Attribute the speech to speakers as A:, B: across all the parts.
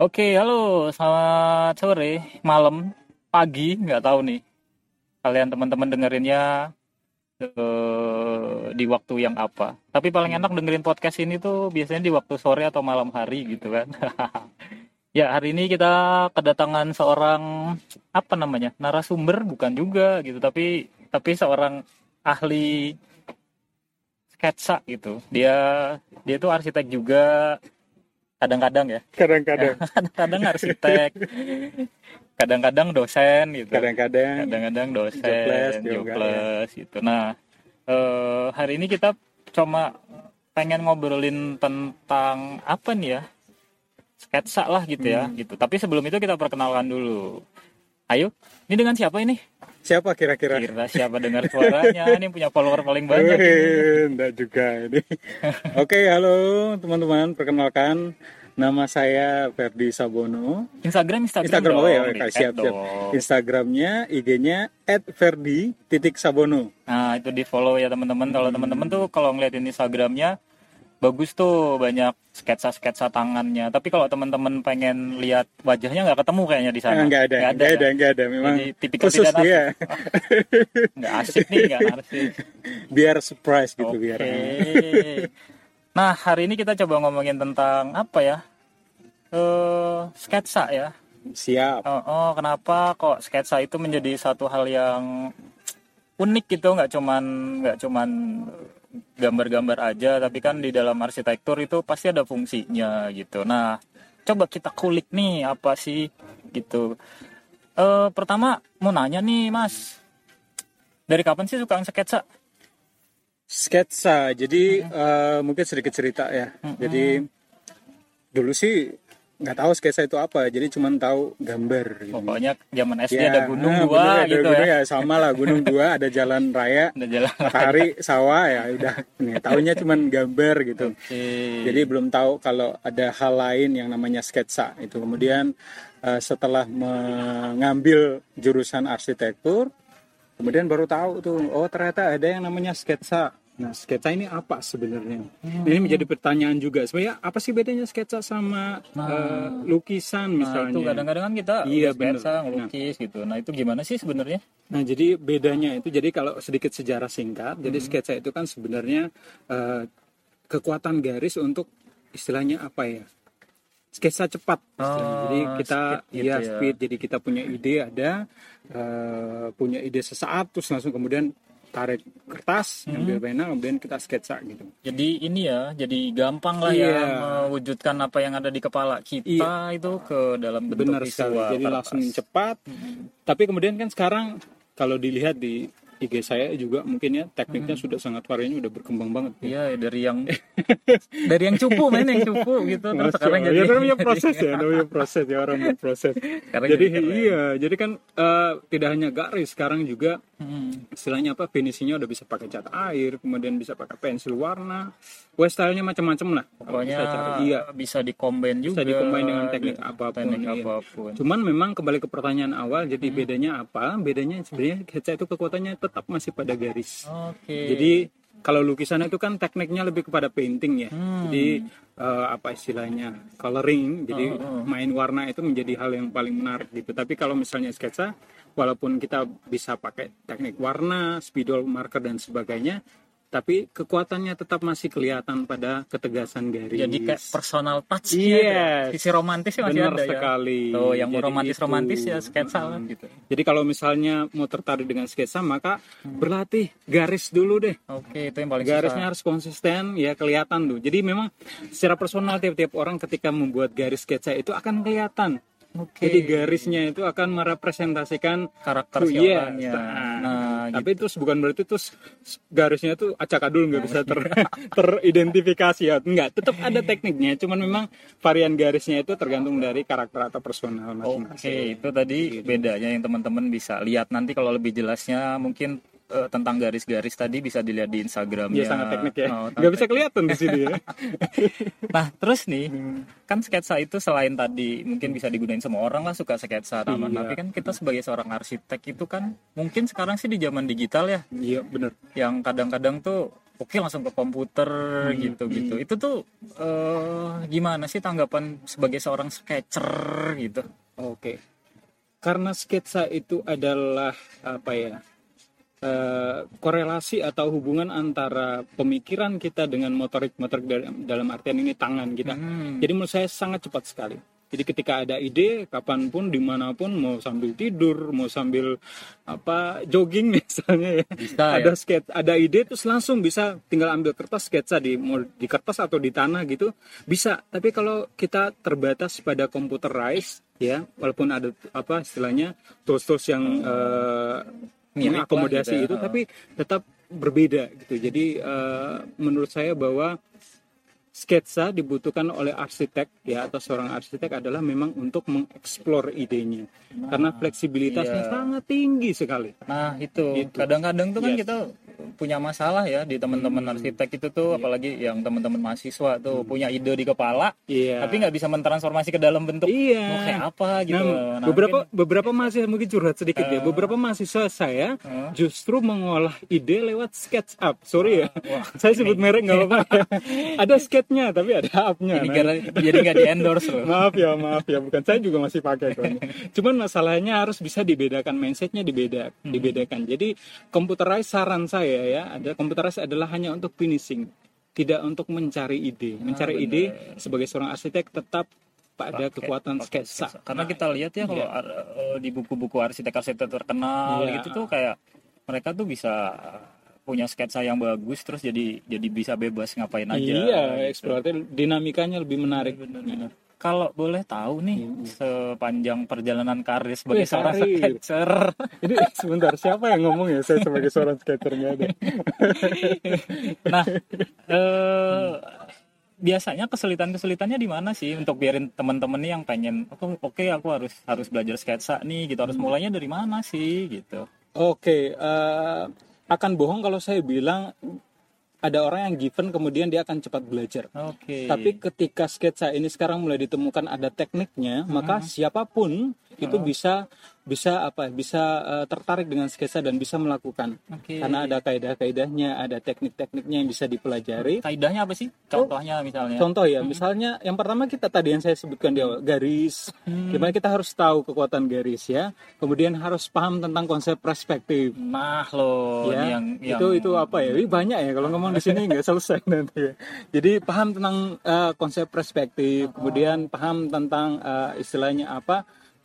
A: Oke, halo, selamat sore, malam, pagi, nggak tahu nih. Kalian teman-teman dengerinnya eh, di waktu yang apa. Tapi paling enak dengerin podcast ini tuh biasanya di waktu sore atau malam hari gitu kan. ya, hari ini kita kedatangan seorang apa namanya? narasumber bukan juga gitu, tapi tapi seorang ahli sketsa gitu. Dia dia tuh arsitek juga, kadang-kadang ya.
B: Kadang-kadang.
A: Kadang-kadang arsitek kadang-kadang dosen gitu.
B: Kadang-kadang
A: kadang-kadang dosen
B: Jobles juga,
A: jobles gitu. Nah eh, hari ini kita cuma pengen ngobrolin tentang apa nih ya? Sketsa lah gitu ya
B: Hmm.
A: gitu. Tapi sebelum itu kita perkenalkan dulu ayo ini dengan siapa ini?
B: Siapa kira-kira?
A: Kira siapa dengar suaranya? Ini punya follower paling banyak.
B: Wih, enggak juga ini. Oke halo teman-teman perkenalkan. Nama saya Ferdi Sabono.
A: Instagram Instagram
B: Instagram
A: dong,
B: oh ya oke,
A: add
B: siap siap.
A: dong.
B: Instagramnya IG-nya @ferdi titik Sabono.
A: Nah itu di follow ya teman-teman. Kalau teman-teman tuh kalau ngeliatin Instagramnya bagus tuh banyak sketsa-sketsa tangannya. Tapi kalau teman-teman pengen lihat wajahnya nggak ketemu kayaknya di sana.
B: Nggak ada
A: Nggak
B: nggak
A: ya?
B: ada nggak ada memang
A: Jadi tipikal
B: khusus
A: tidak
B: dia
A: Nggak asik nih, nggak narsis.
B: biar surprise gitu
A: Oke.
B: biar
A: Nah hari ini kita coba ngomongin tentang apa ya? Eh sketsa ya.
B: siap
A: Oh, oh, kenapa kok sketsa itu menjadi satu hal yang unik gitu nggak cuman nggak cuman gambar-gambar aja tapi kan di dalam arsitektur itu pasti ada fungsinya gitu. Nah coba kita kulik nih apa sih? Gitu. Eh pertama mau nanya nih mas. Dari kapan sih suka sketsa?
B: Sketsa. Jadi eh, mungkin sedikit cerita ya. Jadi dulu sih nggak tahu sketsa itu apa jadi cuma tahu gambar gitu.
A: pokoknya zaman SD
B: Ya,
A: ada gunung
B: ah,
A: dua
B: ada
A: gitu
B: gunung
A: ya.
B: ya sama lah gunung dua ada jalan raya
A: ada jalan
B: matahari sawah ya udah. Nih tahunya cuma gambar gitu.
A: Oke.
B: jadi belum tahu kalau ada hal lain yang namanya sketsa itu. Kemudian eh, setelah mengambil jurusan arsitektur kemudian baru tahu tuh oh ternyata ada yang namanya sketsa nah sketsa ini apa sebenarnya ini menjadi pertanyaan juga sebenarnya apa sih bedanya sketsa sama eh, lukisan
A: Nah,
B: misalnya
A: itu kadang-kadang kan kita
B: Iya,
A: sketsa,
B: bener.
A: ngelukis gitu. Nah, itu gimana sih sebenarnya?
B: Nah, jadi bedanya itu jadi kalau sedikit sejarah singkat, jadi
A: Hmm.
B: sketsa itu kan sebenarnya eh, kekuatan garis untuk istilahnya apa ya? Sketsa cepat. istilahnya.
A: Oh,
B: jadi kita
A: speed gitu
B: ya,
A: ya.
B: speed. Jadi kita punya ide ada, eh, punya ide sesaat, terus langsung kemudian tarik kertas,
A: Hmm.
B: ambil pena, kemudian kita sketsa gitu.
A: Jadi ini ya, jadi gampang lah
B: Iya.
A: ya mewujudkan apa yang ada di kepala kita itu ke dalam bentuk
B: Benar sekali.
A: visual.
B: Jadi
A: kertas.
B: langsung cepat. Tapi kemudian kan sekarang kalau dilihat di IG saya juga mungkin ya tekniknya sudah sangat variannya udah berkembang banget.
A: Iya, dari yang dari yang cupu main yang cupu gitu terus sekarang jadi
B: ya namanya proses ya namanya proses ya orang berproses
A: Sekarang
B: jadi
A: jadi keren.
B: iya jadi kan eh, tidak hanya garis sekarang juga
A: Hmm.
B: istilahnya apa finishingnya udah bisa pakai cat air kemudian bisa pakai pensil warna web stylenya macam-macam lah
A: pokoknya
B: bisa cari iya
A: bisa dikombin juga.
B: bisa dikombin dengan teknik apa pun
A: teknik
B: iya.
A: apa pun.
B: Cuman memang kembali ke pertanyaan awal, jadi
A: Hmm.
B: bedanya apa? Bedanya sebenarnya sketsa itu kekuatannya tetap masih pada garis.
A: Oke.
B: Jadi kalau lukisan itu kan tekniknya lebih kepada painting ya.
A: Hmm.
B: Jadi eh, apa istilahnya coloring. Jadi
A: Oh, oh.
B: main warna itu menjadi hal yang paling menarik gitu. Tapi kalau misalnya sketsa, walaupun kita bisa pakai teknik warna, spidol, marker dan sebagainya, tapi kekuatannya tetap masih kelihatan pada ketegasan garis.
A: jadi kayak personal touch
B: Yes.
A: Sisi romantisnya masih
B: Benar
A: ada
B: sekali.
A: ya. Tuh, yang
B: Jadi
A: romantis-romantis
B: itu.
A: ya sketsa lah gitu.
B: Jadi kalau misalnya mau tertarik dengan sketsa, maka
A: Hmm.
B: berlatih garis dulu deh.
A: Oke, itu yang paling
B: Garisnya
A: susah.
B: harus konsisten, ya kelihatan tuh. Jadi memang secara personal tiap-tiap orang ketika membuat garis sketsa itu akan kelihatan.
A: Oke.
B: Jadi garisnya itu akan merepresentasikan
A: karakter si
B: Iya,
A: orangnya.
B: nah,
A: Nah, gitu.
B: tapi itu bukan berarti terus garisnya tuh acak adul nggak bisa ter, teridentifikasi ya enggak tetap ada tekniknya cuman memang varian garisnya itu tergantung dari karakter atau personal
A: Oke,
B: masing-masing.
A: itu tadi bedanya yang teman-teman bisa lihat. Nanti kalau lebih jelasnya mungkin eh, tentang garis-garis tadi bisa dilihat di Instagramnya.
B: Dia sangat teknik ya.
A: Oh,
B: Nggak bisa kelihatan di sini ya.
A: Nah, terus nih, kan sketsa itu selain tadi mungkin bisa digunain semua orang lah suka sketsa taman.
B: Iya.
A: Tapi kan kita sebagai seorang arsitek itu kan mungkin sekarang sih di zaman digital ya,
B: Iya bener.
A: yang kadang-kadang tuh oke langsung ke komputer gitu gitu itu tuh eh, gimana sih tanggapan sebagai seorang sketcher gitu
B: Oke. Karena sketsa itu adalah apa ya? Eh, korelasi atau hubungan antara pemikiran kita dengan motorik motorik dalam, dalam artian ini tangan kita.
A: Hmm.
B: Jadi menurut saya sangat cepat sekali. Jadi ketika ada ide, kapan pun, di mana pun, mau sambil tidur, mau sambil apa jogging misalnya ya,
A: bisa ya
B: ada sketsa, ada ide terus langsung bisa tinggal ambil kertas sketsa di mau di kertas atau di tanah gitu bisa. Tapi kalau kita terbatas pada computerized ya, walaupun ada apa istilahnya tools-tools yang eh,
A: Mirip
B: mengakomodasi
A: gitu ya.
B: itu, tapi tetap berbeda gitu. Jadi eh, menurut saya bahwa sketsa dibutuhkan oleh arsitek ya atau seorang arsitek adalah memang untuk mengeksplor idenya karena fleksibilitasnya
A: iya.
B: sangat tinggi sekali.
A: Nah itu
B: Gitu.
A: kadang-kadang tuh kan
B: Yes.
A: kita punya masalah ya di teman-teman
B: Hmm.
A: arsitek itu tuh apalagi yang teman-teman mahasiswa tuh punya ide di kepala
B: Iya.
A: tapi nggak bisa mentransformasi ke dalam bentuk
B: Iya.
A: mau kayak apa gitu.
B: Nah,
A: Nah,
B: beberapa
A: mungkin-
B: beberapa mahasiswa mungkin curhat sedikit ya. Beberapa mahasiswa saya
A: Eh.
B: justru mengolah ide lewat SketchUp. Sorry ya.
A: Wah,
B: saya sebut merek nggak apa-apa. ada sketchnya tapi ada upnya.
A: jadi
B: Nah,
A: gara- jadi nggak di endorse loh.
B: maaf ya maaf ya bukan saya juga masih pakai kok ini. cuman masalahnya harus bisa dibedakan mindsetnya dibeda
A: Hmm.
B: dibedakan jadi computerize saran saya ya ada computerize adalah hanya untuk finishing tidak untuk mencari ide mencari
A: Ah,
B: ide sebagai seorang arsitek tetap pada
A: Pakai-
B: kekuatan
A: pakai
B: sketsa
A: Karena kita lihat ya kalau ar- eh, di buku-buku arsitek-arsitek terkenal
B: Iya.
A: gitu tuh kayak mereka tuh bisa punya sketsa yang bagus terus jadi jadi bisa bebas ngapain aja.
B: iya
A: gitu.
B: eksploratif dinamikanya lebih menarik
A: Benar-benar. Kalau boleh tahu nih sepanjang perjalanan karir sebagai
B: Wih,
A: seorang
B: karir.
A: sketcher,
B: ini sebentar siapa yang ngomong ya saya sebagai seorang skater nggak ada
A: nah eh, biasanya kesulitan-kesulitannya di mana sih untuk biarin teman-teman yang pengen oke oke aku harus harus belajar sketsa nih gitu harus mulainya dari mana sih gitu.
B: Oke, eh, akan bohong kalau saya bilang ada orang yang given kemudian dia akan cepat belajar.
A: Oke.
B: Tapi ketika sketsa ini sekarang mulai ditemukan ada tekniknya, maka siapa pun itu bisa bisa apa? Bisa eh, tertarik dengan sketsa dan bisa melakukan.
A: Oke.
B: Karena ada kaidah-kaidahnya, ada teknik-tekniknya yang bisa dipelajari.
A: kaidahnya apa sih? Contohnya misalnya.
B: Contoh ya, misalnya yang pertama kita tadi yang saya sebutkan di awal, garis. Gimana kita harus tahu kekuatan garis ya. Kemudian harus paham tentang konsep perspektif.
A: Nah loh
B: ya
A: yang, yang
B: itu itu apa ya ini banyak ya kalau ngomong di sini nggak selesai nanti ya. jadi paham tentang eh, konsep perspektif kemudian paham tentang eh, istilahnya apa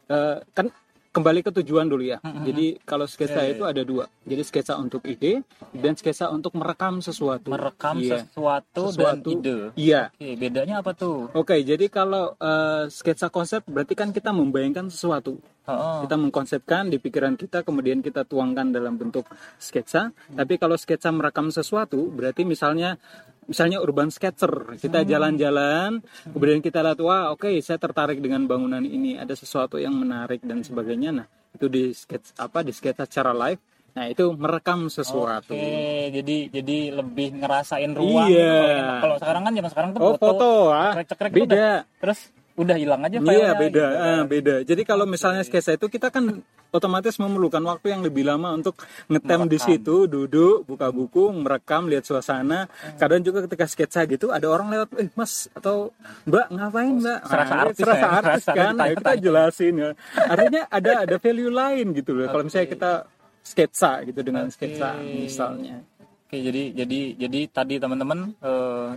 B: eh, kan kembali ke tujuan dulu ya jadi kalau sketsa
A: Ya, ya,
B: itu ada dua jadi sketsa untuk ide dan sketsa untuk merekam sesuatu
A: merekam
B: Iya.
A: sesuatu,
B: Sesuatu.
A: dan ide.
B: iya
A: Oke, bedanya apa tuh?
B: Oke, jadi kalau eh, sketsa konsep berarti kan kita membayangkan sesuatu.
A: Oh,
B: Kita mengkonsepkan di pikiran kita, kemudian kita tuangkan dalam bentuk sketsa. Tapi kalau sketsa merekam sesuatu, berarti misalnya misalnya urban sketcher, kita jalan-jalan, kemudian kita lihat wah oke saya tertarik dengan bangunan ini, ada sesuatu yang menarik dan sebagainya. Nah itu di sketsa apa di sketsa secara live. Nah itu merekam sesuatu.
A: Oke, jadi jadi lebih ngerasain ruang.
B: Iya.
A: gitu. Kalau- sekarang kan zaman sekarang tuh
B: Oh foto, ah.
A: cekrek-cekrek itu
B: beda.
A: udah- terus udah hilang aja
B: Iya beda,
A: gitu
B: ah, beda. Jadi kalau misalnya sketsa itu kita kan otomatis memerlukan waktu yang lebih lama untuk ngetem di
A: Merekam.
B: situ, duduk, buka buku, merekam, lihat suasana. Kadang juga ketika sketsa gitu ada orang lewat, eh mas atau mbak ngapain mbak?
A: Serasa
B: Nah,
A: artis
B: serasa
A: ya,
B: artis
A: serasa
B: kan? Nah, kita jelasin ya. Artinya ada ada value lain gitu loh. Kalau misalnya kita sketsa gitu dengan sketsa
A: Oke.
B: misalnya.
A: Oke, jadi jadi jadi tadi teman-teman eh,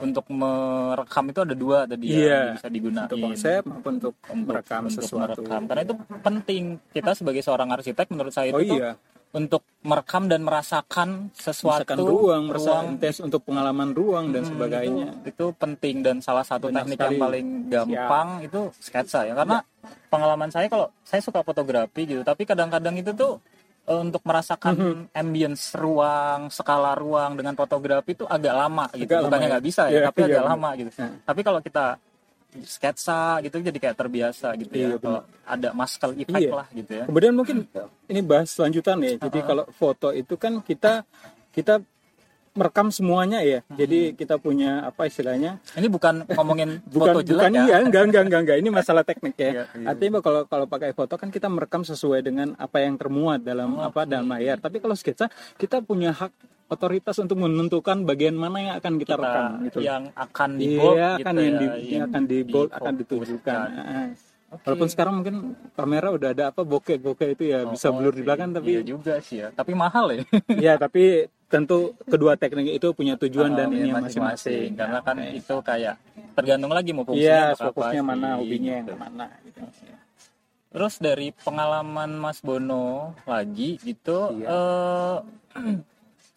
A: untuk merekam itu ada dua tadi ya
B: Iya.
A: yang bisa digunakan
B: Untuk konsep maupun untuk merekam
A: untuk
B: sesuatu.
A: merekam. Karena itu penting. Kita sebagai seorang arsitek menurut saya
B: Oh
A: itu
B: iya.
A: untuk merekam dan merasakan sesuatu
B: Misalkan ruang,
A: ruang
B: merasakan tes untuk pengalaman ruang dan
A: Hmm,
B: sebagainya.
A: itu, itu penting dan salah satu
B: Benar
A: teknik
B: sekali.
A: yang paling gampang itu sketsa ya karena pengalaman saya kalau saya suka fotografi gitu tapi kadang-kadang itu tuh untuk merasakan
B: Mhm.
A: ambience ruang skala ruang dengan fotografi itu agak lama gitu
B: Agak
A: bukannya
B: ya.
A: nggak bisa ya
B: Iya,
A: tapi
B: iya,
A: agak
B: benar.
A: lama gitu
B: Nah.
A: tapi kalau kita sketsa gitu jadi kayak terbiasa gitu
B: Iya,
A: ya kalau ada muscle effect
B: Iya.
A: lah gitu ya
B: Kemudian mungkin ini bahas lanjutan ya. Jadi kalau foto itu kan kita kita merekam semuanya ya. Jadi kita punya apa istilahnya?
A: ini bukan ngomongin
B: Bukan
A: foto jelek
B: bukan
A: ya
B: iya, enggak enggak enggak enggak. Ini masalah teknik ya.
A: Iya, iya.
B: Artinya kalau kalau pakai foto kan kita merekam sesuai dengan apa yang termuat dalam
A: Oh,
B: apa dalam layar. Tapi kalau sketsa kita punya hak otoritas untuk menentukan bagian mana yang akan kita,
A: kita
B: rekam gitu.
A: yang akan di bold
B: Iya,
A: gitu
B: akan
A: ya,
B: yang di, yang akan di bold akan ditunjukkan. Heeh.
A: Oke.
B: Walaupun sekarang mungkin kamera udah ada apa bokeh-bokeh itu ya bisa
A: Oh,
B: blur di belakang
A: iya
B: tapi
A: juga sih ya tapi mahal ya
B: ya tapi tentu kedua teknik itu punya tujuan dan
A: Oh,
B: ini
A: iya,
B: masing-masing.
A: karena kan
B: Nah,
A: itu kayak tergantung lagi mau fungsinya
B: Iya,
A: untuk apa
B: fokusnya
A: sih,
B: mana, hobinya yang
A: gitu.
B: mana. Gitu.
A: Terus dari pengalaman Mas Bono lagi gitu,
B: Iya.
A: eh,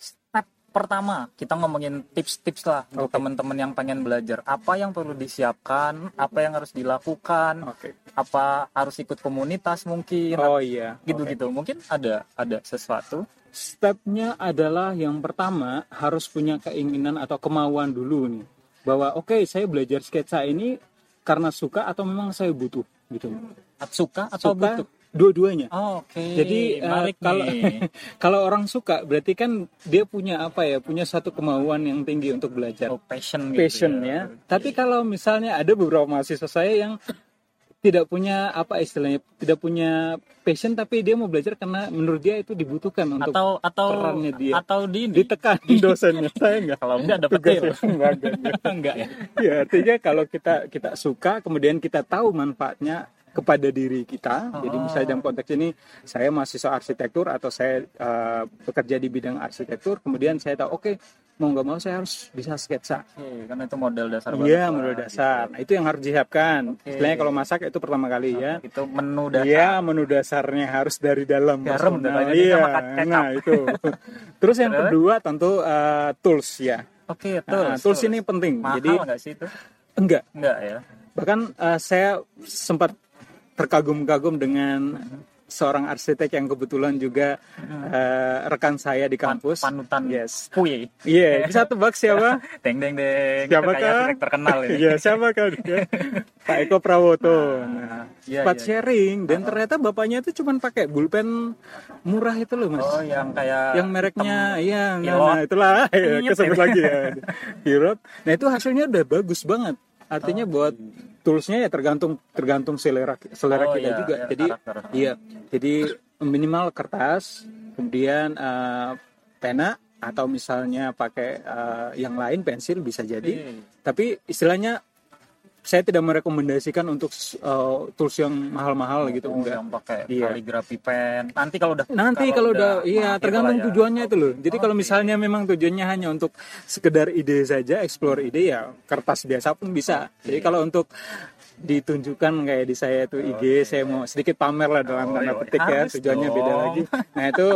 A: step pertama kita ngomongin tips-tips lah untuk
B: Oke.
A: teman-teman yang pengen belajar. Apa yang perlu disiapkan, apa yang harus dilakukan,
B: Oke.
A: apa harus ikut komunitas mungkin,
B: Oh iya.
A: gitu-gitu. Mungkin ada ada sesuatu.
B: Stepnya adalah yang pertama harus punya keinginan atau kemauan dulu nih bahwa oke saya belajar sketsa ini karena suka atau memang saya butuh gitu.
A: Suka atau
B: Suka
A: butuh?
B: dua-duanya.
A: Oh, Oke.
B: Jadi eh,
A: menarik
B: kalau kalau orang suka berarti kan dia punya apa ya punya satu kemauan yang tinggi untuk belajar
A: Oh, passion gitu
B: passion ya. Tapi kalau misalnya ada beberapa mahasiswa saya yang tidak punya apa istilahnya tidak punya passion tapi dia mau belajar karena menurut dia itu dibutuhkan untuk
A: atau atau
B: perannya dia.
A: atau di ini.
B: ditekan dosennya saya enggak
A: kalau enggak dapat
B: enggak, enggak, enggak.
A: enggak ya.
B: ya artinya kalau kita kita suka kemudian kita tahu manfaatnya kepada diri kita jadi misalnya dalam konteks ini saya mahasiswa arsitektur atau saya eh, bekerja di bidang arsitektur kemudian saya tahu oke mau nggak mau saya harus bisa sketsa
A: Oke, karena itu model dasar
B: Iya, menurut
A: gitu.
B: dasar. Nah, itu yang harus disiapkan. Istilahnya kalau masak itu pertama kali ya.
A: Itu menu dasar.
B: Iya, menu dasarnya harus dari dalam.
A: Garam,
B: Nah, iya, nah itu. Terus yang kedua tentu eh, tools ya.
A: Oke, tools.
B: Nah, tools ini penting.
A: mahal
B: Jadi
A: nggak sih itu?
B: enggak.
A: Enggak ya.
B: Bahkan eh, saya sempat terkagum-kagum dengan seorang arsitek yang kebetulan juga eh, rekan saya di
A: Pan-
B: kampus.
A: panutan
B: Yes.
A: kue.
B: Iya, bisa tebak siapa?
A: Deng deng deng.
B: Siapa kah?
A: arsitek terkenal ini.
B: Iya, siapa kan? Pak Eko Prawoto. Nah,
A: Iya,
B: sempat
A: iya.
B: sharing dan ternyata bapaknya itu cuma pakai bulpen murah itu loh, Mas.
A: Oh, yang kayak
B: yang mereknya iya nah, nah, itulah ya, kesebut lagi ya Pilot. nah itu hasilnya udah bagus banget artinya buat toolsnya ya tergantung tergantung selera selera
A: Oh,
B: kita
A: iya,
B: juga
A: iya,
B: jadi
A: karakter.
B: iya jadi minimal kertas kemudian eh, pena atau misalnya pakai eh, yang lain pensil bisa jadi
A: Oke.
B: tapi istilahnya saya tidak merekomendasikan untuk eh, tools yang mahal-mahal gitu
A: Oh,
B: enggak
A: yang pakai
B: Iya.
A: kaligrafi pen. Nanti kalau udah
B: Nanti kalau udah, iya
A: mahir
B: tergantung
A: ya.
B: tujuannya itu loh. Jadi kalau
A: Oke.
B: misalnya memang tujuannya hanya untuk sekedar ide saja, explore ide ya kertas biasa pun bisa. Jadi kalau untuk ditunjukkan kayak di saya itu IG, saya mau sedikit pamer lah dalam
A: Oh,
B: tanda
A: iya,
B: petik ya, tujuannya beda
A: dong.
B: lagi. Nah itu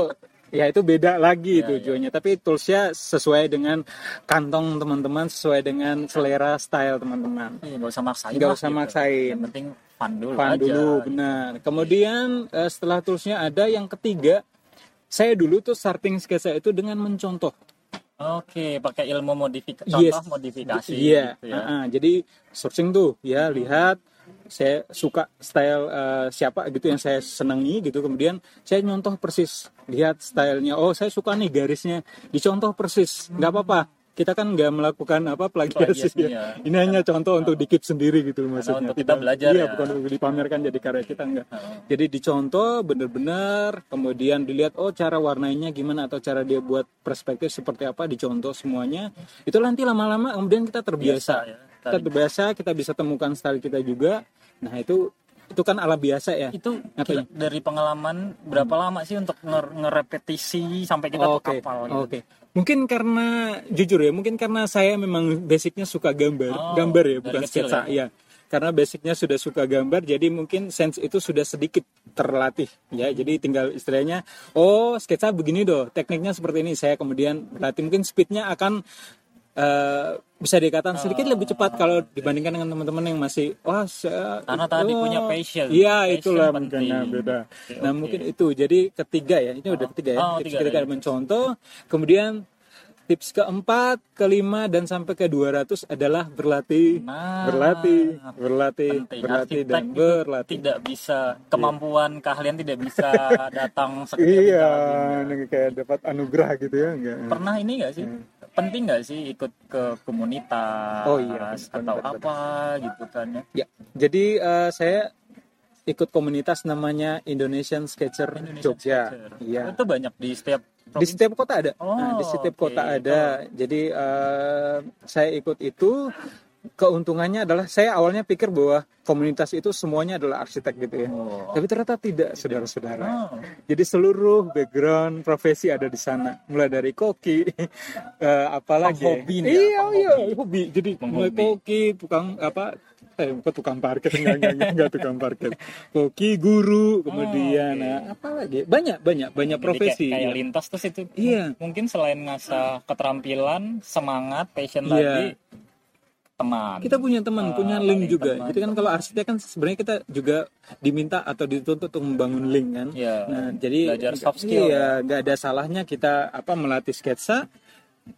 B: ya itu beda lagi
A: Iya,
B: tujuannya. Tapi toolsnya sesuai dengan kantong teman-teman, sesuai dengan selera style teman-teman.
A: Iya, nggak usah maksain.
B: Nggak usah
A: gitu.
B: maksain.
A: Yang penting fun dulu
B: Fun
A: aja.
B: dulu, benar. Kemudian eh, setelah toolsnya ada yang ketiga, saya dulu tuh starting sketsa itu dengan mencontoh.
A: Oke, pakai ilmu modifikasi,
B: Yes.
A: contoh modifikasi.
B: Iya,
A: gitu ya.
B: uh-uh. jadi searching tuh, ya lihat saya suka style eh, siapa gitu yang saya senangi gitu. Kemudian saya nyontoh persis, lihat stylenya. Oh, saya suka nih garisnya, dicontoh persis, nggak apa-apa. Kita kan nggak melakukan apa plagiasi ya.
A: ya.
B: Ini hanya contoh untuk dikip sendiri gitu maksudnya.
A: untuk kita belajar
B: Iya,
A: ya.
B: bukan untuk dipamerkan jadi karya kita enggak. Jadi dicontoh bener-bener, kemudian dilihat oh cara warnanya gimana atau cara dia buat perspektif seperti apa, dicontoh semuanya. Itu nanti lama-lama kemudian kita terbiasa.
A: Biasa ya.
B: Kita terbiasa, kita bisa temukan style kita juga. Nah, itu itu kan ala biasa ya.
A: Itu
B: Apa
A: kira- dari pengalaman berapa lama sih untuk nger- ngerepetisi sampai kita tuh
B: Oke,
A: hafal
B: oke.
A: gitu?
B: Mungkin karena jujur ya, mungkin karena saya memang basicnya suka gambar,
A: Oh,
B: gambar ya, bukan sketsa, ya. Karena basicnya sudah suka gambar, jadi mungkin sense itu sudah sedikit terlatih, ya. Jadi tinggal istilahnya, oh sketsa begini doh, tekniknya seperti ini. Saya kemudian berlatih, mungkin speednya akan eh, bisa dikatakan sedikit lebih cepat kalau dibandingkan dengan teman-teman yang masih wah saya,
A: Karena tadi
B: oh,
A: punya passion.
B: Iya, itulah mungkin nah, beda. Nah, mungkin itu. Jadi ketiga ya, ini udah ketiga ya.
A: Oh,
B: tips
A: tiga
B: ketiga
A: ya.
B: mencontoh. Kemudian tips keempat, kelima dan sampai ke 200 adalah berlatih,
A: Nah,
B: berlatih, berlatih,
A: penting.
B: berlatih
A: Arsitek
B: dan berlatih.
A: tidak bisa kemampuan keahlian tidak bisa datang seketika
B: Iya, kayak dapat anugerah gitu ya, enggak?
A: pernah ini nggak sih penting nggak sih ikut ke komunitas
B: Oh, iya.
A: atau
B: Betul, betul.
A: apa gitu kan ya
B: Ya, jadi eh, saya ikut komunitas namanya Indonesian Sketcher
A: Indonesian
B: Jogja.
A: Sketcher.
B: Iya.
A: itu banyak di setiap
B: di
A: provinsi?
B: setiap kota ada.
A: Oh,
B: Nah, di setiap
A: oke.
B: kota ada. Jadi eh, saya ikut itu keuntungannya adalah saya awalnya pikir bahwa komunitas itu semuanya adalah arsitek gitu ya.
A: Oh.
B: Tapi ternyata tidak, saudara-saudara.
A: Oh.
B: Jadi seluruh background profesi ada di sana, mulai dari koki, eh, apalagi
A: Penghobi nih ya,
B: iya iya hobi. Jadi mulai koki, tukang apa? Eh, bukan tukang parkir enggak, enggak, enggak, enggak tukang parkir. Koki, guru, kemudian
A: Oh, oke.
B: nah, apalagi banyak banyak banyak
A: Jadi
B: profesi.
A: kayak, kayak lintas terus itu
B: Iya.
A: mungkin selain ngasah keterampilan semangat passion
B: Iya.
A: tadi teman
B: Kita punya teman,
A: Ah,
B: punya link juga.
A: teman.
B: Jadi kan kalau arsitek kan sebenarnya kita juga diminta atau dituntut untuk membangun link kan.
A: ya
B: Nah, jadi
A: Belajar soft skill.
B: Iya, nggak ada salahnya kita apa melatih sketsa,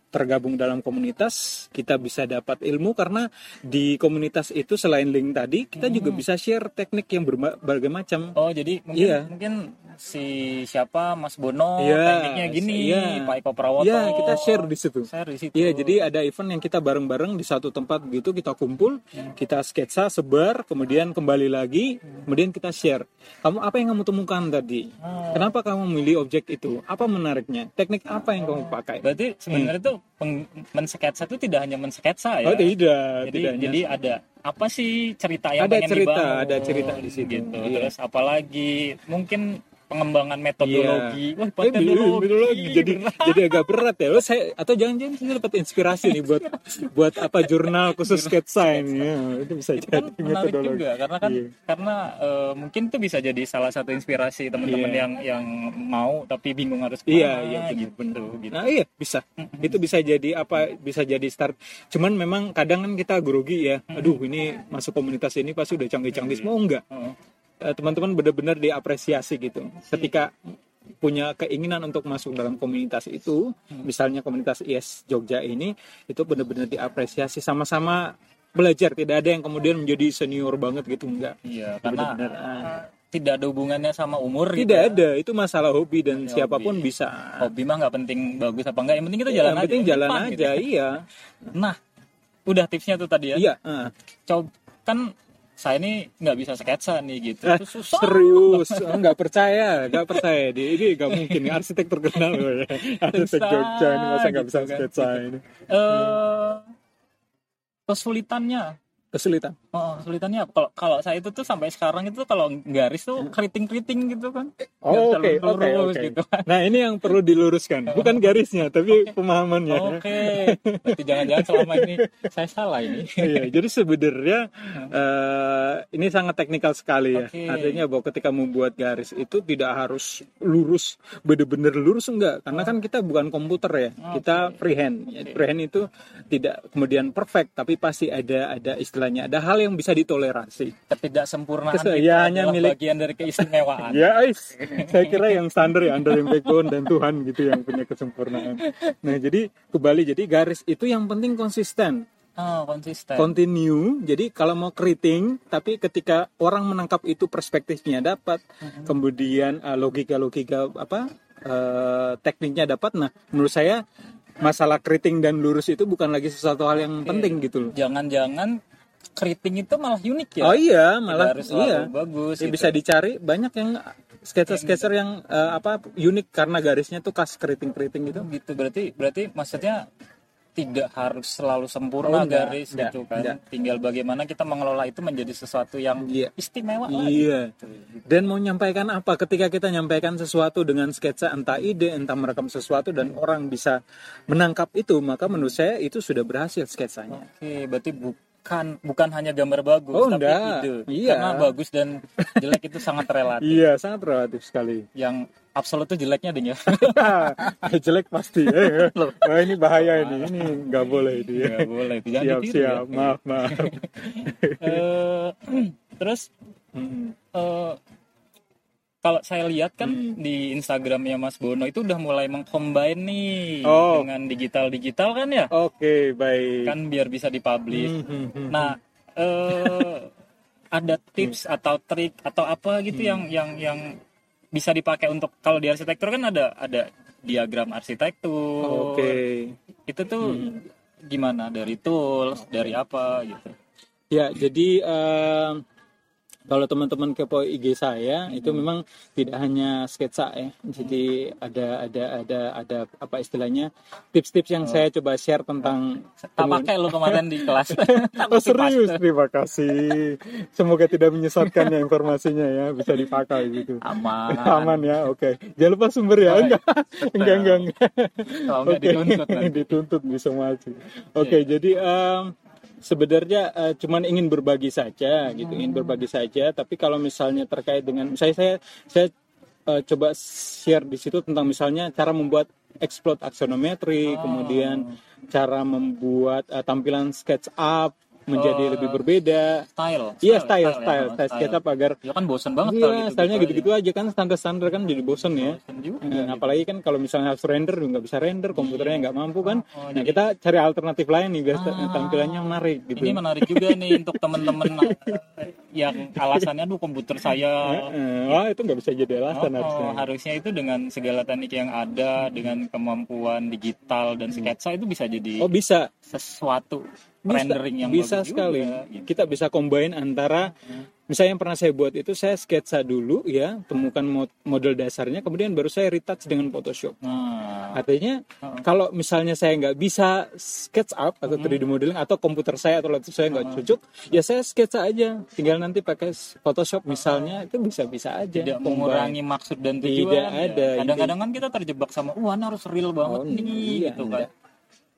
B: tergabung dalam komunitas, kita bisa dapat ilmu karena di komunitas itu selain link tadi, kita juga bisa share teknik yang berba- berbagai macam.
A: oh jadi mungkin
B: Iya.
A: mungkin si siapa Mas Bono
B: Iya,
A: tekniknya gini
B: iya.
A: Pak Eko Prawoto
B: Iya, kita share di situ.
A: share di situ
B: Iya, jadi ada event yang kita bareng-bareng di satu tempat begitu kita kumpul, kita sketsa, sebar, kemudian kembali lagi, kemudian kita share. Kamu apa yang kamu temukan tadi?
A: Oh.
B: Kenapa kamu memilih objek itu? Apa menariknya? Teknik apa yang kamu pakai?
A: berarti sebenarnya tuh peng- mensketsa itu tidak hanya mensketsa ya
B: Oh tidak,
A: jadi
B: tidak hanya-
A: jadi ada apa sih cerita yang
B: Ada
A: pengen
B: cerita,
A: dibangun,
B: ada cerita di situ.
A: gitu
B: Iya.
A: terus apalagi mungkin pengembangan metodologi wah
B: Eh,
A: metodologi,
B: metodologi. jadi
A: berat.
B: jadi agak berat ya. Oh, saya atau jangan-jangan saya dapat inspirasi nih buat buat apa jurnal khusus sketsa ini. Ya, itu bisa
A: itu kan
B: jadi
A: menarik
B: metodologi.
A: juga karena kan
B: Iya.
A: karena eh, mungkin itu bisa jadi salah satu inspirasi teman-teman
B: Iya.
A: yang yang mau tapi bingung harus
B: Iya,
A: ke mana,
B: iya, benar,
A: gitu,
B: benar.
A: gitu.
B: Nah iya bisa, itu bisa jadi apa? Bisa jadi start. Cuman memang kadang kan kita grogi ya. Aduh ini masuk komunitas ini pasti udah canggih-canggih semua enggak.
A: Oh,
B: Eh, Teman-teman benar-benar diapresiasi gitu. Ketika punya keinginan untuk masuk dalam komunitas itu, misalnya komunitas IS Jogja ini, itu benar-benar diapresiasi sama-sama belajar. Tidak ada yang kemudian menjadi senior banget gitu enggak.
A: iya karena
B: Benar-benar, ah.
A: eh, tidak ada hubungannya sama umur gitu
B: Tidak
A: ya.
B: ada, itu masalah hobi dan
A: Ya,
B: siapa pun
A: hobi.
B: bisa.
A: hobi mah nggak penting bagus apa enggak yang penting kita
B: Ya,
A: jalan
B: yang
A: aja
B: penting jalan
A: fun gitu.
B: aja, iya.
A: nah udah tipsnya tuh tadi ya
B: Iya, ah.
A: coba kan saya ini nggak bisa sketsa nih gitu.
B: Eh,
A: Itu susah.
B: serius? Nggak percaya nggak percaya. Di ini nggak mungkin. Arsitek terkenal loh ya. arsitek
A: Bisa,
B: Jogja ini masa nggak bisa
A: gitu kan.
B: sketsa ini?
A: Eh kesulitannya
B: kesulitan
A: Oh, kesulitannya kalau kalau saya itu tuh sampai sekarang itu kalau garis tuh keriting-keriting gitu kan.
B: Oh oke oke
A: lurus
B: oke
A: gitu kan.
B: nah ini yang perlu diluruskan bukan garisnya tapi pemahamannya
A: Oke. Berarti jangan-jangan selama ini saya salah ini.
B: Iya, jadi sebenarnya eh, ini sangat teknikal sekali ya.
A: Oke.
B: Artinya bahwa ketika membuat garis itu tidak harus lurus, bener-bener lurus enggak, karena kan kita bukan komputer ya, kita freehand. Ya, Freehand itu tidak kemudian perfect, tapi pasti ada ada istilahnya, ada hal yang bisa ditoleransi.
A: Ketidaksempurnaan
B: Kes-
A: kita
B: ya, hanya milik-
A: bagian dari keistimewaan.
B: Ya, ais. saya kira yang standar ya antara yang backbone dan Tuhan gitu yang punya kesempurnaan. Nah, jadi kembali jadi garis itu yang penting konsisten.
A: Oh, konsisten.
B: continue jadi kalau mau keriting tapi ketika orang menangkap itu perspektifnya dapat kemudian logika logika apa eh, tekniknya dapat nah menurut saya masalah keriting dan lurus itu bukan lagi sesuatu hal yang penting gitu loh
A: Jangan-jangan keriting itu malah unik ya.
B: oh iya malah
A: harus
B: iya
A: bagus.
B: Ya,
A: gitu.
B: bisa dicari banyak yang sketser-sketser yang eh, apa unik karena garisnya tuh khas keriting-keriting gitu
A: gitu berarti berarti maksudnya tidak harus selalu
B: Oh,
A: sempurna
B: enggak,
A: garis
B: enggak,
A: gitu kan
B: enggak.
A: tinggal bagaimana kita mengelola itu menjadi sesuatu yang
B: Iya.
A: istimewa lah
B: Iya.
A: gitu.
B: Dan mau menyampaikan apa ketika kita menyampaikan sesuatu dengan sketsa entah ide, entah merekam sesuatu dan orang bisa menangkap itu, maka menurut saya itu sudah berhasil sketsanya.
A: oke berarti bukan bukan hanya gambar bagus
B: Oh,
A: tapi
B: enggak.
A: ide
B: Iya.
A: karena bagus dan jelek itu sangat relatif
B: Iya, sangat relatif sekali.
A: yang absolut itu jeleknya ding ya
B: Jelek pasti. Eh, Wah, ini bahaya ini. Ini nggak boleh ini.
A: Nggak boleh itu jangan
B: Siap,
A: ditiru
B: siap.
A: ya.
B: Maaf, maaf.
A: Eh, terus eh, kalau saya lihat kan
B: Hmm.
A: di Instagramnya Mas Bono itu udah mulai mengcombine nih
B: Oh.
A: dengan digital-digital kan ya
B: Oke, baik.
A: kan biar bisa dipublish.
B: Hmm, hmm, hmm.
A: Nah, eh ada tips atau trik atau apa gitu
B: Hmm.
A: yang yang yang bisa dipakai untuk kalau di arsitektur kan ada ada diagram arsitektur.
B: Oke.
A: Itu tuh
B: Hmm.
A: gimana dari tools, dari apa gitu.
B: Ya, jadi eh, kalau teman-teman kepo IG saya itu memang tidak hanya sketsa ya. Jadi ada ada ada ada apa istilahnya tips-tips yang saya coba share tentang
A: tak pakai lo kemarin di kelas.
B: Oh serius? terima kasih. Semoga tidak menyesatkan ya informasinya ya. Bisa dipakai gitu.
A: Aman.
B: Aman ya oke. Jangan lupa sumber ya. Enggak. Enggak enggak enggak.
A: Kalau enggak dituntut nanti.
B: dituntut bisa maju. Oke jadi em, sebenarnya eh, cuman ingin berbagi saja gitu ingin berbagi saja. Tapi kalau misalnya terkait dengan saya saya saya eh, coba share di situ tentang misalnya cara membuat explode aksonometri kemudian cara membuat eh, tampilan sketch up menjadi
A: Oh.
B: lebih berbeda.
A: style
B: iya style
A: ya,
B: style style sketch up agar
A: ya kan bosen banget
B: iya
A: gitu
B: stylenya gitu-gitu aja kan standar-standar kan jadi bosen ya.
A: Bosen juga
B: Nah, apalagi kan kalau misalnya harus render nggak bisa render komputernya nggak mampu kan.
A: Oh,
B: nah kita cari alternatif lain nih biar
A: Ah.
B: tampilannya menarik gitu.
A: Ini menarik juga nih untuk teman-teman eh, yang alasannya aduh komputer saya
B: wah itu nggak bisa jadi alasan
A: Oh,
B: harusnya.
A: harusnya itu dengan segala teknik yang ada dengan kemampuan digital dan sketsa itu bisa jadi
B: oh bisa.
A: sesuatu rendering yang
B: bisa
A: bagus
B: sekali
A: juga, gitu.
B: kita bisa combine antara misalnya yang pernah saya buat itu saya sketsa dulu ya temukan mo- model dasarnya kemudian baru saya retouch dengan Photoshop
A: Nah,
B: Artinya
A: Uh-uh.
B: kalau misalnya saya nggak bisa sketch up atau 3D modeling atau komputer saya atau laptop saya nggak cocok, ya saya sketsa aja. Tinggal nanti pakai Photoshop misalnya itu bisa-bisa aja.
A: tidak
B: Combine.
A: mengurangi maksud dan
B: Tidak
A: tujuan.
B: ada.
A: ya. Kadang-kadang kan kita terjebak sama, wah harus real banget
B: Oh,
A: nih,
B: iya,
A: gitu kan.
B: enggak.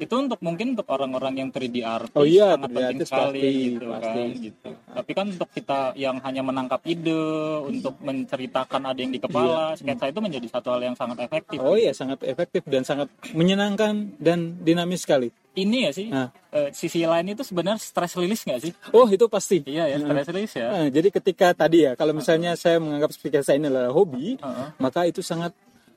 A: Itu untuk mungkin untuk orang-orang yang 3D artist
B: Oh iya,
A: sangat
B: 3D
A: penting sekali
B: pasti,
A: gitu
B: pasti.
A: kan. Gitu. Tapi kan untuk kita yang hanya menangkap ide, untuk menceritakan ada yang di kepala, sketsa itu menjadi satu hal yang sangat efektif.
B: Oh iya sangat efektif dan sangat menyenangkan dan dinamis sekali.
A: Ini ya sih,
B: Nah.
A: eh, sisi lain itu sebenarnya stress release nggak sih?
B: Oh itu pasti.
A: Iya ya, stress release ya.
B: Nah, jadi ketika tadi ya, kalau misalnya saya menganggap sketsa ini adalah hobi,
A: Heeh.
B: maka itu sangat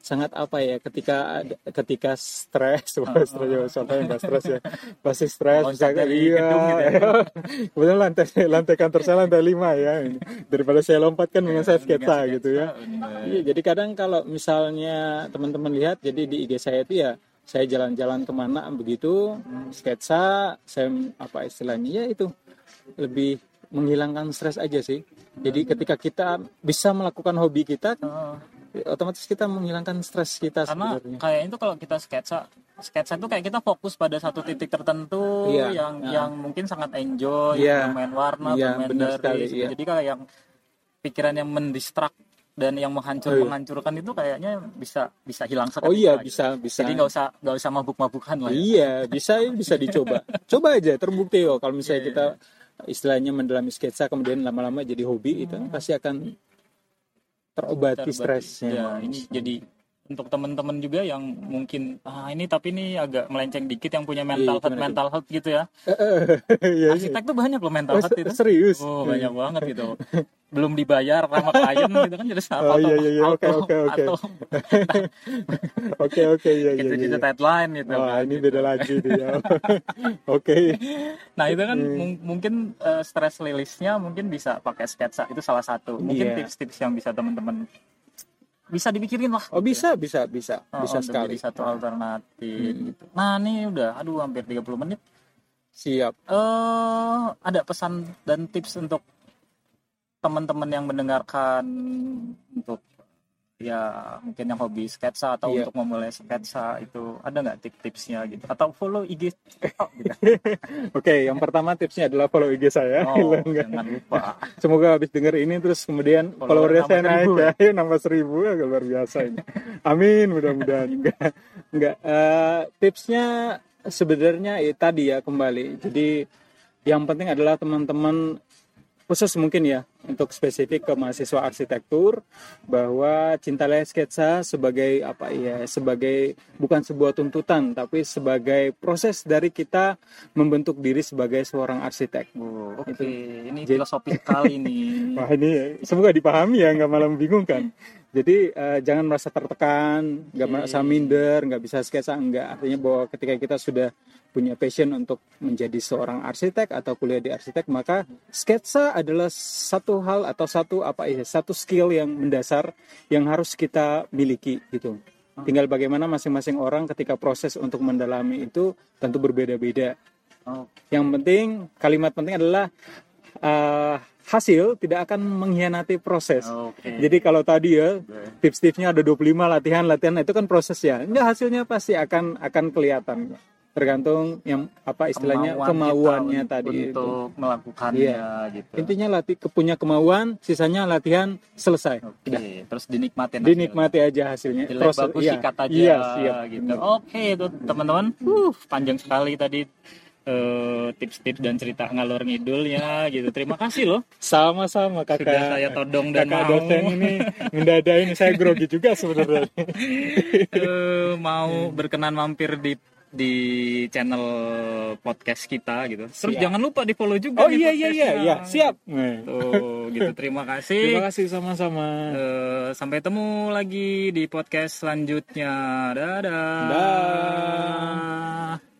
B: sangat apa ya ketika ketika stres wah stres ya siapa yang nggak stres ya pasti stres
A: dari
B: iya
A: gitu ya.
B: kebetulan lantai lantai kantor saya lantai lima ya daripada saya lompat kan dengan saya sketsa gitu ya. Iya, jadi kadang kalau misalnya teman-teman lihat, jadi di IG saya itu ya saya jalan-jalan ke mana begitu, sketsa, saya apa istilahnya ya itu lebih menghilangkan stres aja sih. Jadi ketika kita bisa melakukan hobi kita,
A: Heeh.
B: Otomatis kita menghilangkan stres kita
A: karena
B: sebenarnya.
A: kayak itu kalau kita sketsa sketsa itu kayak kita fokus pada satu titik tertentu
B: Iya,
A: yang
B: nah.
A: yang mungkin sangat enjoy
B: Iya.
A: bermain warna
B: Iya,
A: bermain
B: sekali,
A: garis
B: iya.
A: jadi kayak yang pikiran yang mendistrak dan yang menghancur
B: Oh, iya.
A: menghancurkan itu kayaknya bisa bisa hilang seketika
B: Oh iya
A: gitu.
B: bisa bisa.
A: jadi nggak usah nggak usah mabuk-mabukan lah ya.
B: Iya, bisa bisa dicoba. Coba aja terbukti kok kalau misalnya
A: Iya,
B: kita istilahnya mendalami sketsa kemudian lama-lama jadi hobi itu pasti akan terobati
A: Terobati.
B: stresnya.
A: ya ini jadi untuk teman-teman juga yang mungkin ah ini tapi ini agak melenceng dikit yang punya mental
B: Iya,
A: health mental health gitu ya
B: Iya, iya.
A: arsitek tuh banyak loh mental
B: Oh,
A: health itu
B: serius.
A: Oh banyak banget gitu. Belum dibayar sama klien gitu kan jadi
B: Oh, iya, iya, iya. Oke, oke, oke. Oke oke iya iya.
A: gitu
B: iya, iya.
A: deadline gitu.
B: Wah
A: kan,
B: ini
A: gitu.
B: beda lagi nih ya. Oke.
A: Nah itu kan
B: Hmm.
A: mung- mungkin eh, stress release-nya mungkin bisa pakai sketsa itu salah satu. Mungkin
B: Iya.
A: tips-tips yang bisa teman-teman bisa dipikirin lah.
B: Oh bisa bisa bisa
A: Oh,
B: bisa
A: untuk
B: sekali.
A: satu alternatif
B: Hmm.
A: gitu. Nah ini udah aduh hampir 30 menit.
B: Siap.
A: eh ada pesan dan tips untuk teman-teman yang mendengarkan untuk ya mungkin yang hobi sketsa atau
B: Iya.
A: untuk memulai sketsa itu ada nggak tips-tipsnya gitu atau follow IG gitu.
B: Oke yang pertama tipsnya adalah follow IG saya.
A: Oh, jangan lupa.
B: Semoga habis denger ini terus kemudian followernya saya naik ya, Ayo, nambah seribu ya luar biasa ini. Amin mudah-mudahan enggak enggak Eh, tipsnya sebenarnya ya, tadi ya kembali. Jadi yang penting adalah teman-teman khusus mungkin ya untuk spesifik ke mahasiswa arsitektur bahwa cintalah sketsa sebagai apa ya sebagai bukan sebuah tuntutan tapi sebagai proses dari kita membentuk diri sebagai seorang arsitek.
A: Oh, Oke, ini
B: Jadi-
A: filosofis sekali nih.
B: Wah ini semoga dipahami ya, nggak malah membingungkan. Jadi eh, jangan merasa tertekan, nggak merasa minder, nggak bisa sketsa, enggak. Artinya bahwa ketika kita sudah punya passion untuk menjadi seorang arsitek atau kuliah di arsitek, maka sketsa adalah satu hal atau satu apa ya, satu skill yang mendasar yang harus kita miliki gitu. Tinggal bagaimana masing-masing orang ketika proses untuk mendalami itu tentu berbeda-beda.
A: Oh,
B: Yang penting kalimat penting adalah eh, hasil tidak akan mengkhianati proses.
A: Oke.
B: Jadi kalau tadi ya tips-tipsnya ada 25 latihan latihan itu kan proses ya. Ini hasilnya pasti akan akan kelihatan. Tergantung yang apa istilahnya
A: Kemauan
B: kemauannya
A: kita
B: tadi itu.
A: untuk melakukannya
B: Iya.
A: gitu.
B: Intinya latih punya kemauan, sisanya latihan selesai.
A: Oke,
B: Udah.
A: terus dinikmatin.
B: Dinikmati aja hasilnya.
A: Jelek
B: Proses-
A: bagus
B: iya.
A: sikat aja
B: Iya, siap.
A: gitu. Oke, itu teman-teman. Uh, panjang sekali tadi eh, tips-tips dan cerita ngalor ngidulnya gitu. Terima kasih loh
B: Sama-sama kakak.
A: sudah saya todong dan
B: kakak
A: mau
B: dosen ini mendadain saya grogi juga sebenarnya.
A: eh, mau berkenan mampir di di channel podcast kita gitu. Terus
B: Siap.
A: jangan lupa di follow juga
B: Oh iya iya iya iya siap.
A: Tuh, gitu. Terima kasih.
B: Terima kasih sama-sama.
A: Eh, sampai temu lagi di podcast selanjutnya. Dadah.
B: Dah.